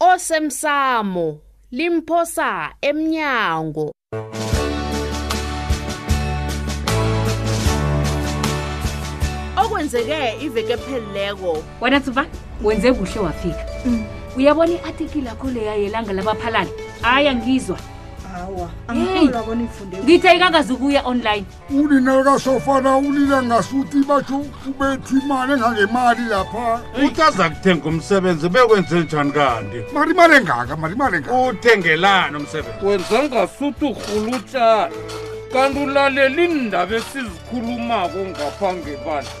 osemsamo limphosa emnyango okwenzeke iveke phelileko wena tsuba wenze kuhle wafika mm. uyabona i-atikili akho leya yelanga labaphalala hayi angizwa ngithe ikangazukuya online unina likasofana ulila ngasuthi batho ubetha imali engangemali lapha uthi aza kuthenga umsebenzi bekwenze njani kanti mari imali engaka mari imali engaka uthengelani umsebenzi wenza ngasuthi urhulutshana kanti ulaleli iindaba esizikhulumako ngapha ngebandla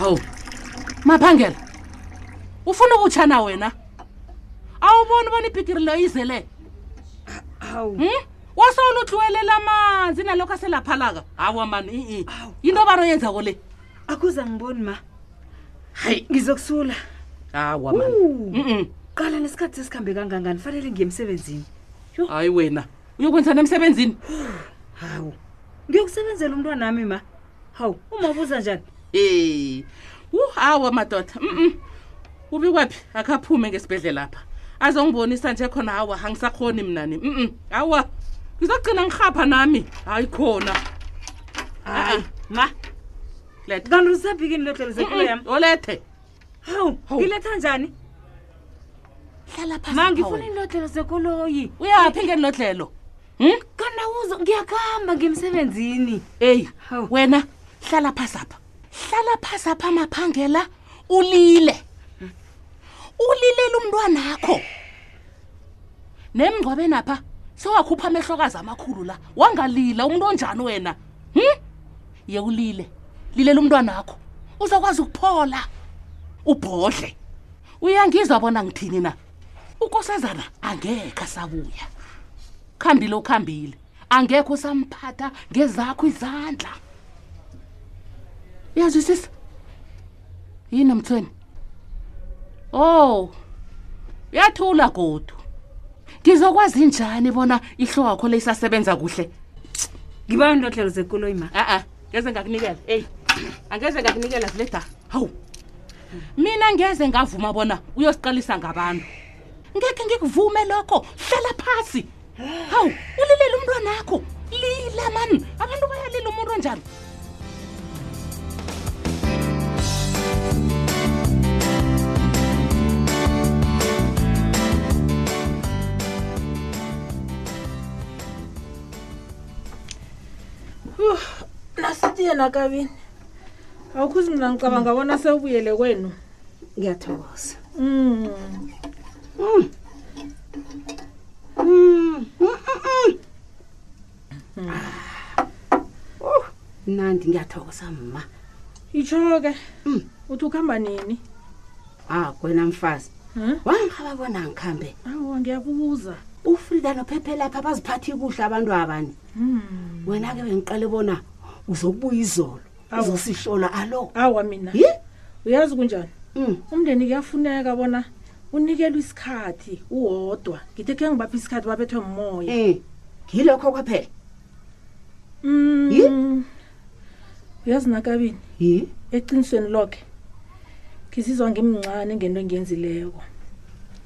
hawu maphangela ufuna ukutsha na wena awuboni bona ibhigiri leyo izele hawu hmm? wasowuluthiwelela amanzi nalokho aselaphalaka hawa mani i-i yinto baro yenzako le akuza ngiboni ma hayi ngizokusula hawa mani Ooh. Mm-mm. qala nesikhathi sesikhambe kangangani fanele ngiye emsebenzini hayi wena uyokwenzani emsebenzini hawu ngiyokusebenzela umntwana wami ma hawu uma ubuza njani Eh. Wu hawa madoda. Mhm. ubikwaphi akhaphume ngesibhedlela apha azongibonisa nje khona hawa angisakhoni mnani mm hawa ngizogcina ngihapha nami hayi khona hayi ma lethe kanti usaphikini lodlelizekile yami olethe hawu ngiletha njani hlala phasi ma ngifuna inodlelo zekoloyi uyaphi ngenodlelo hmm? kanawuzo ngiyakuhamba ngemsebenzini eyi wena hlala phasi apha hlala phasi apha maphangela ulile ulilele umntwana akho nemngcwabeni apha sewakhupha amehlokazi amakhulu la wangalila umuntu onjani wena hm ye ulile lilela umntwana akho uzokwazi ukuphola ubhodle uyangizwa bona ngithini na ukosazana angekhe asabuya khambile ukhambile angekho usamphatha ngezakho izandla uyazwisisa yini mthweni o oh, uyathula godu ngizokwazi njani bona ihloakho le isasebenza kuhle ngiba ndodlelo zekulo ima a-a ah, ah, ngeze ngakunikela eyi angeze ngakunikela zileda hawu mina ngeze ngavuma bona uyosiqalisa ngabantu ngekhe ngikuvume lokho hlala phasi hawu ulilela umntwana akho lila mani abantu bayalila umuntu onjani nasithi yena kabini awukhuzi mina ngicabanga bona sewubuyele kwenu ngiyathokoza Mm. mnandi ngiyathokosa mma itsho-ke Mm. uthi ukuhamba nini ha kwena mfazi Huh? wangihaba bona ngikhambe awa ngiyabuza ufrida nophephe lapha baziphatha ikuhle abantu abani wena-ke bengiqale bona uzokubuya izolo Awu. uzosihlola alo awa mina Yi? uyazi kunjani Mm. umndeni kuyafuneka bona unikelwe isikhathi uwodwa ngithe khe ngibapha isikhathi babethwe mmoya Eh, ngilokho kwaphela Mm. uyazi nakabini Yi? eqinisweni lokhe ngizizwa ngimncane ngento engiyenzileko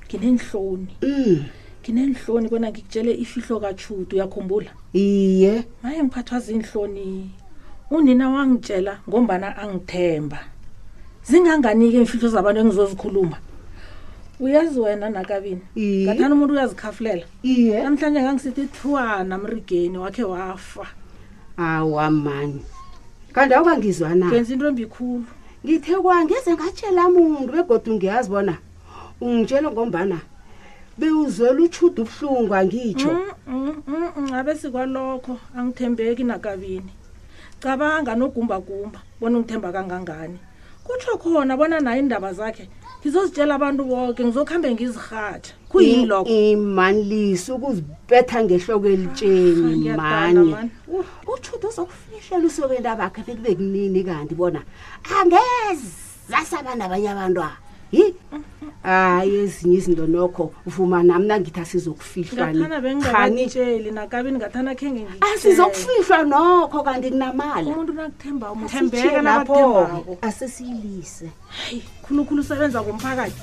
ngineenhloni Mm. ngineenhloni bona ngikutshele ifihlo katshudu uyakhumbula iye maye ngiphathwa ziinhloni unina wangitshela ngombana angithemba zinganganike imfihlo zabantu engizozikhuluma uyazi wena nakabini Iye. ngathana umuntu uyazikhafulela iye namhlanje ngangisithi thwana mrigeni wakhe wafa awa mani kanti awukangizwa na kenza into embi khulu ngithe kwangeze ngatshela muntu begodu ngiyazi bona ungitshela ngombana bewuzwela utshuda ubuhlungu angitsho mm, mm, mm, abe sikwalokho angithembeki nakabini cabanga nogumbagumba bona ungithemba kangangani kutsho khona bona nayo iindaba zakhe ngizozitshela abantu boke ngizokuhambe ngizirhatha khuyini lokho imanlisi ukuzibetha ngehloko elitsheni mani utshuda uzokufihlela usoke indabakhe bekube kunini kanti bona angeze zasaba nabanye abantu a yi hayi ezinye izinto nokho uvuma nami nangithi asizokufihlwa ni. ngathana Khani- bengingakatsheli nakabini ngathana khenge ngikutjele. asizokufihlwa nokho kanti kunamali umuntu nakuthemba Thembeka thembeka lapho nabakuthembako asisiyilise Hayi, khulukhulu usebenza ngomphakathi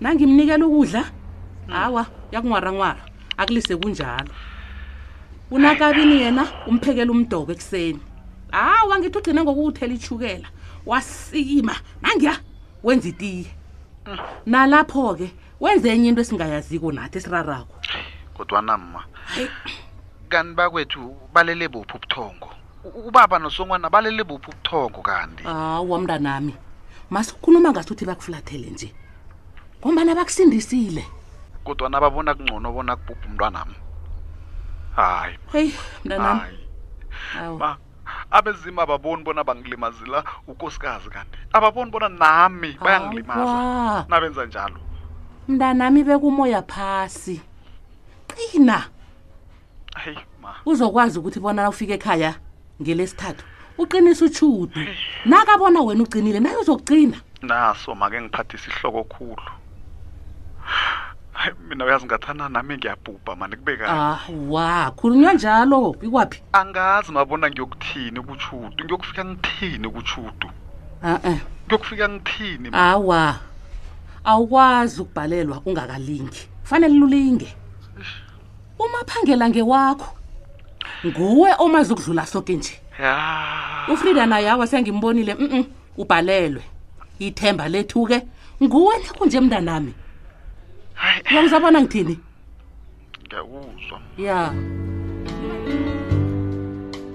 nangimnikela ukudla hawa hmm. yakunwaranwara akulise kunjalo unakabini yena umphekela umdoko ekuseni hawa ngithi ugcine ngokuwuthela ichukela wasima nangiya wenza itiye hmm. nalapho-ke wenze enye into esingayaziko nathi esirarako kodwa nama kanti bakwethu balele buphi ubuthongo ubaba nosongwana balele buphi ubuthongo kanti hawa mntanami masikhuluma ngathi uthi bakufulathele nje ngombana bakusindisile kodwa nababona kungcono bona kubhubha umntwanami hayi heyi mntanami ma abezima ababoni bona bangilimazela ukosikazi kanti ababoni bona nami bayangilimaza nabenza njalo mntanami bekumoya phasi qina hayi ma uzokwazi ukuthi bona ufike ekhaya ngelesithathu uqinisa utshudu nakabona wena uqinile naye uzokuqina naso make ngiphathisa ihloko khulu hayi mina uyazi ngathana nami ngiyabhubha mani kube kahle ah wa khulunywa njalo ikwaphi angazi mabona ngiyokuthini kutshudu ngiyokufika ngithini kutshudu a-e ngiyokufika ngithini ma- awa awukwazi ukubhalelwa ungakalingi fanele lulinge umaphangela ngewakho nguwe omazi ukudlula soke nje ufrida naye awa sengimbonile um -mm, ubhalelwe ithemba lethu-ke nguwe nakunje mntanami uyangizabona ngithini ngiyakuzwa ya yeah.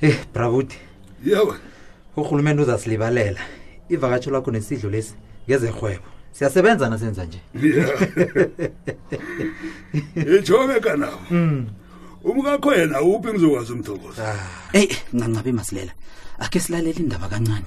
Eh, Bravuti, Yebo. urhulumende uzasilibalela. Ivakatjho lakho nesidlo lesi ngezerhwebo. Siyasebenza nasenza nje. Ijobe kana. Mm. Umkakho yena uphi ngizokwazi umthokozo. eyi ncancabe masilela akhe silalele indaba kancane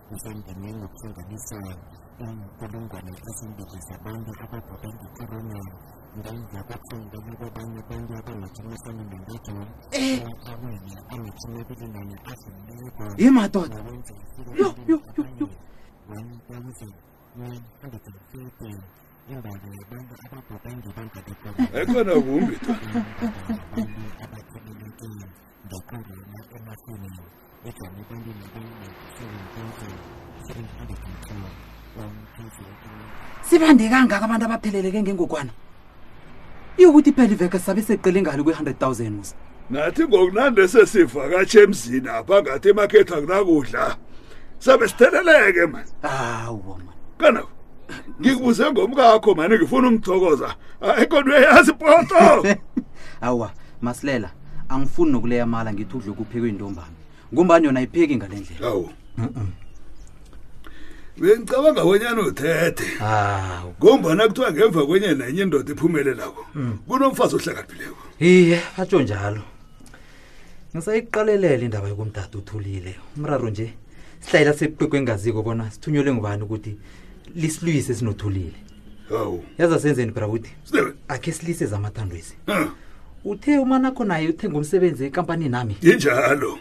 kusemndenini ngokuhlanganisa iinkulungwane ezimbili zabantu ababhode ngecorona ngemva kokuhlongana kwabanye abantu abamatjhumi ahlanu nentathu awele amatjhumi abili nanye adlulileko yemadoda nawenza yo yo yo yo 1930 imbali yabantu ababhode ngebanga lecorona ekhona kumbi abantu abathelelekile Dakuru na Emasini, which are living in the building of 7,702. sibande kangaka abantu abapheleleke ngengogwana iyokuthi iphela iveke sabe seqele ngalo kwe-hundred thousand musa nathi ngokunande sesivakatshe emzini apha ngathi emakhethi akunakudla sabe sitheleleke mani hawu ma kana ngikubuze ngomkakho mani ngifuna umthokoza ayikho nto uyayazi poto awa masilela angifuni nokuleya mala ngithi udle kuphekwe intombami ngombani yona ayipheki ngale ndlela awu bengicabanga kwenyana uthethe hawu ngombana kuthiwa ngemva kwenye nenye indoda ephumelelako mm. kunomfazi ohlakaniphileko iye atsho njalo ngisayiqalelela indaba yokumdada uthulile umraro nje sihlayela sebuqwekwe engaziko bona sithunyelwe ngubani ukuthi lisilwise sinothulile hawu yazi asenzeni brawudi sdebe akhe silise zamathando ezi Ah, uthe umanakho naye uthenga umsebenzi enkampanini nami injalo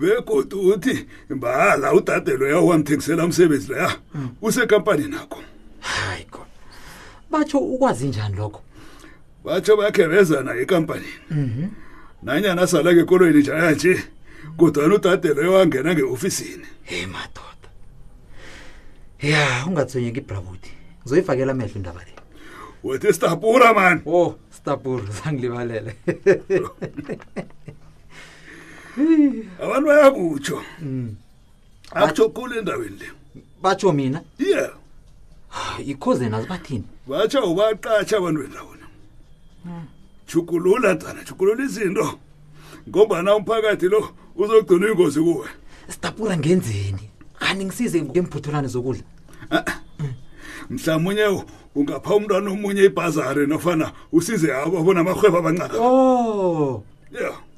begodu uthi mbala udade loya owamthengisela umsebenzi loya usekampani nakho hayi khona batsho ukwazi njani lokho batho bakhe beza naye ekampanini nanyana asala ngekoloyini njaya nje kodwana udade loyo wangena nge-ofisini heyi madoda ya ungathonyeki ibrawuti ngizoyifakela amehlo indaba le wethe stapura mani o stapur zangilibalele abantu bayakutsho akusho kulu endaweni le batsho mina yeah yikhoze nazi bathini batsha ubaqatsha abantu bendawona jukulula dana jukulula izinto ngombana umphakathi lo uzogcina uyingozi kuwe sidabura ngenzeni kanti ngisize ngemphuthelane zokudla mhlawumunye u- ungapha umntwana omunye ibhazari nofana usize abo bona amarhwebo abancaka o yeah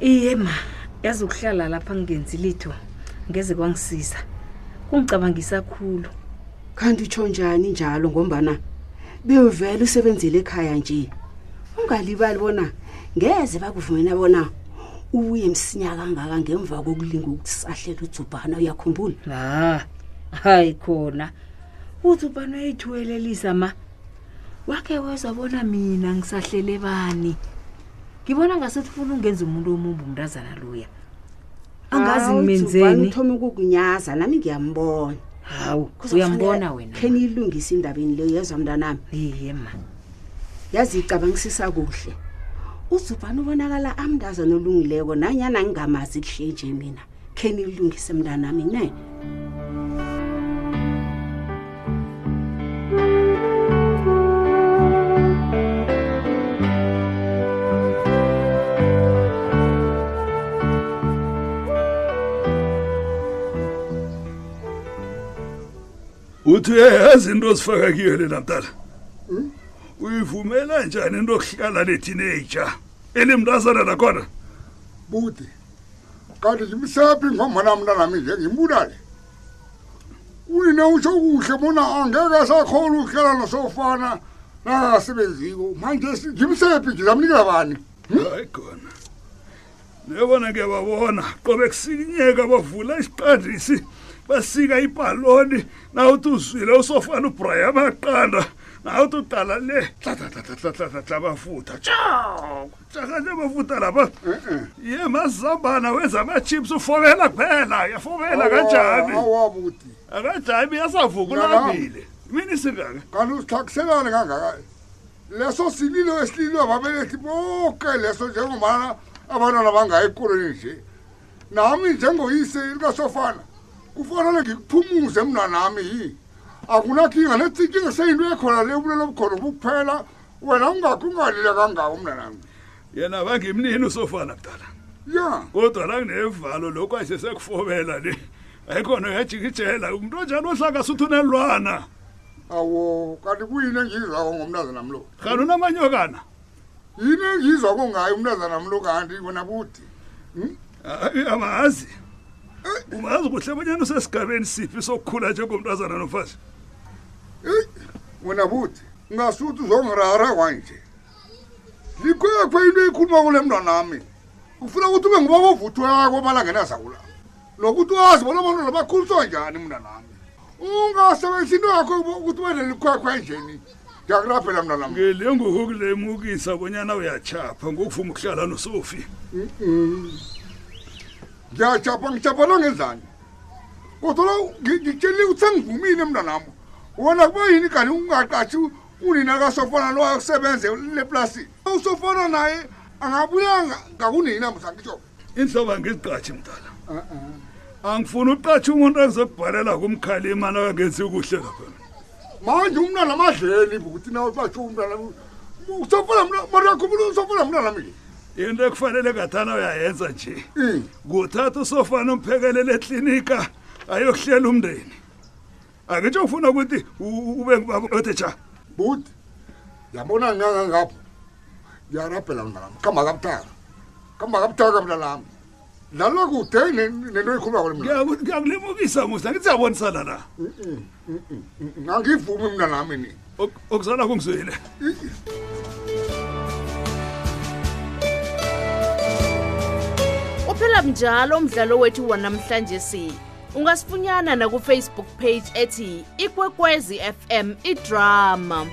iye ma yazi ukuhlala lapha ngingenzi litho ngeze kwangisiza kungicabangisa khulu kanti utsho njani njalo ngombana bewuvele usebenzele ekhaya nje ungalibali bona ngeze bakuvumela bona ubuye msinya kangaka ngemva kokulinga ukuthi sahlela udzubhana uyakhumbula ha hayi khona udzubhana uyayithuwelelisa ma wakhe wezwa bona mina ngisahlele bani ngibona ngasethi ufuna ungenza umuntu omumbi umntazana luya angazi ngimenzeni uthoma ukukunyaza nami ngiyambona hawu uyambona wena khe niyilungise indabeni leyo yezwa mntanami iye ma yazi icabangisisa kuhle uzubhani ubonakala amntazana olungileko nanyana ngingamazi kuhle nje mina khe nilungise mntanami ne uthi uyayazi into ozifaka kiyo lena mdala hmm? uyivumela njani into okuhlala le-teenager elimntazana nakhona bude kanti ngimsephi ngombana mntanami nje ngimbulale unina usho kuhle bona angeke asakhona ukuhlala nosofana nakakasebenziko manje ngimsephi nje zamnikela bani hmm? hayi khona nebona ngiyababona qobe kusikinyeka bavula isiqandisi basika ibhaloni nawuthi uzwile usofana ubraya amaqanda nawuthi uqala le tlatlatlatlatlatlatla bafutha tshao Cakanye amafuta lapha. Ye mazambana wenza ama chips ufobela kuphela, yafobela kanjani? Awa buti. Akajami yasavukulabile. Mini singaka? Kanti usihlakuselane kangaka. Leso sililo esililo babelethi bonke leso njengobana abantwana bangayi ekolweni nje. Nami njengoyise likasofana kufanele ngikuphumuze mntanami yini? Akunakinga lethi inkinga seyinto ekhona le ubulelo obukhona kuphela wena ungakho ungalile kangako mntanami yena bangimnini usofana mdala ya kodwa la nginevalo lokhu asesekufobela le ayikhona uyajikijela umntu onjalo ohlaka suthi unelwana awo kanti kuyini engiyizwako ngomntazana mlo kanti unamanyokana yini engiyizwako ngayo umntazana mlo kanti wena buti hmm? amazi umazi kuhle abanyana usesigabeni siphi sokukhula njengomntazana nomfazi wena buti ngasuthi uzongirara kwanje likhwekhwe into eyikhuluma kule mntwanami ufuna ukuthi ube nguba bovuthwako balangenazawula nokuthi wazi bona bona lobakhuliswa njani mntanami ungasebenzisa into yakho ukuthi ube nelikhwekhwe njeni ngiyakurabhela mntwana wami ngile ngokukulemukisa bonyana uyachapha ngokuvuma ukuhlala nosofi ngiyachapha ngichaphana ngenzani kodwa la ngi- ngitshele ukuthi sengivumile mntwanami wona kuba yini kanti ungaqatshi unina kasofana lowasebenze leplasini usofana naye angabuya nga- ngakunina mhla ngitsho inhlaba ngiziqatshi mdala angifuni uqatshi umuntu azokubhalela kumkhalima nakangenzi kuhle lapha manje umntwana amadleli bukuthi nawe batsho umntwana usofuna mnakhumbula usofuna mntwana mina into ekufanele ngathana uyayenza nje kuthatha usofana umphekelele eklinika ayokuhlela umndeni angitsho ufuna ukuthi ube ngubaba othe cha bud yabona ngaka ngapho ngiyarabhela mna lami khamba kabutaka khamba kabutaka mna lami lalo kude nento ikhulumako ngiyakulimukisa musa ngithi siyabonisana la angivumi mna lami ni okusala kungizwile uphela mnjalo umdlalo wethu wanamhlanje si ungasifunyana nakufacebook page ethi ikwekwezi fm idrama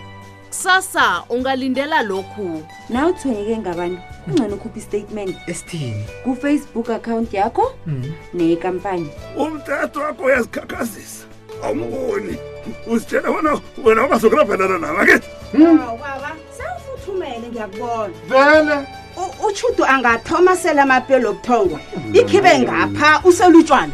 kusasa ungalindela lokhu na uthwenyeke ngabantu kungcono ukhupha istatement esithini kufacebook akhawunti yakho mm. neyekampani umthetho wakho uyazikhakhazisa awumuboni uzitshela bona wena ungazokela velana nami akithi hmm? baba sewufuthumele ngiyakubona vele utshudu angathoma sela amapelo okuthongwa hmm. ikhibe ngapha uselutshwana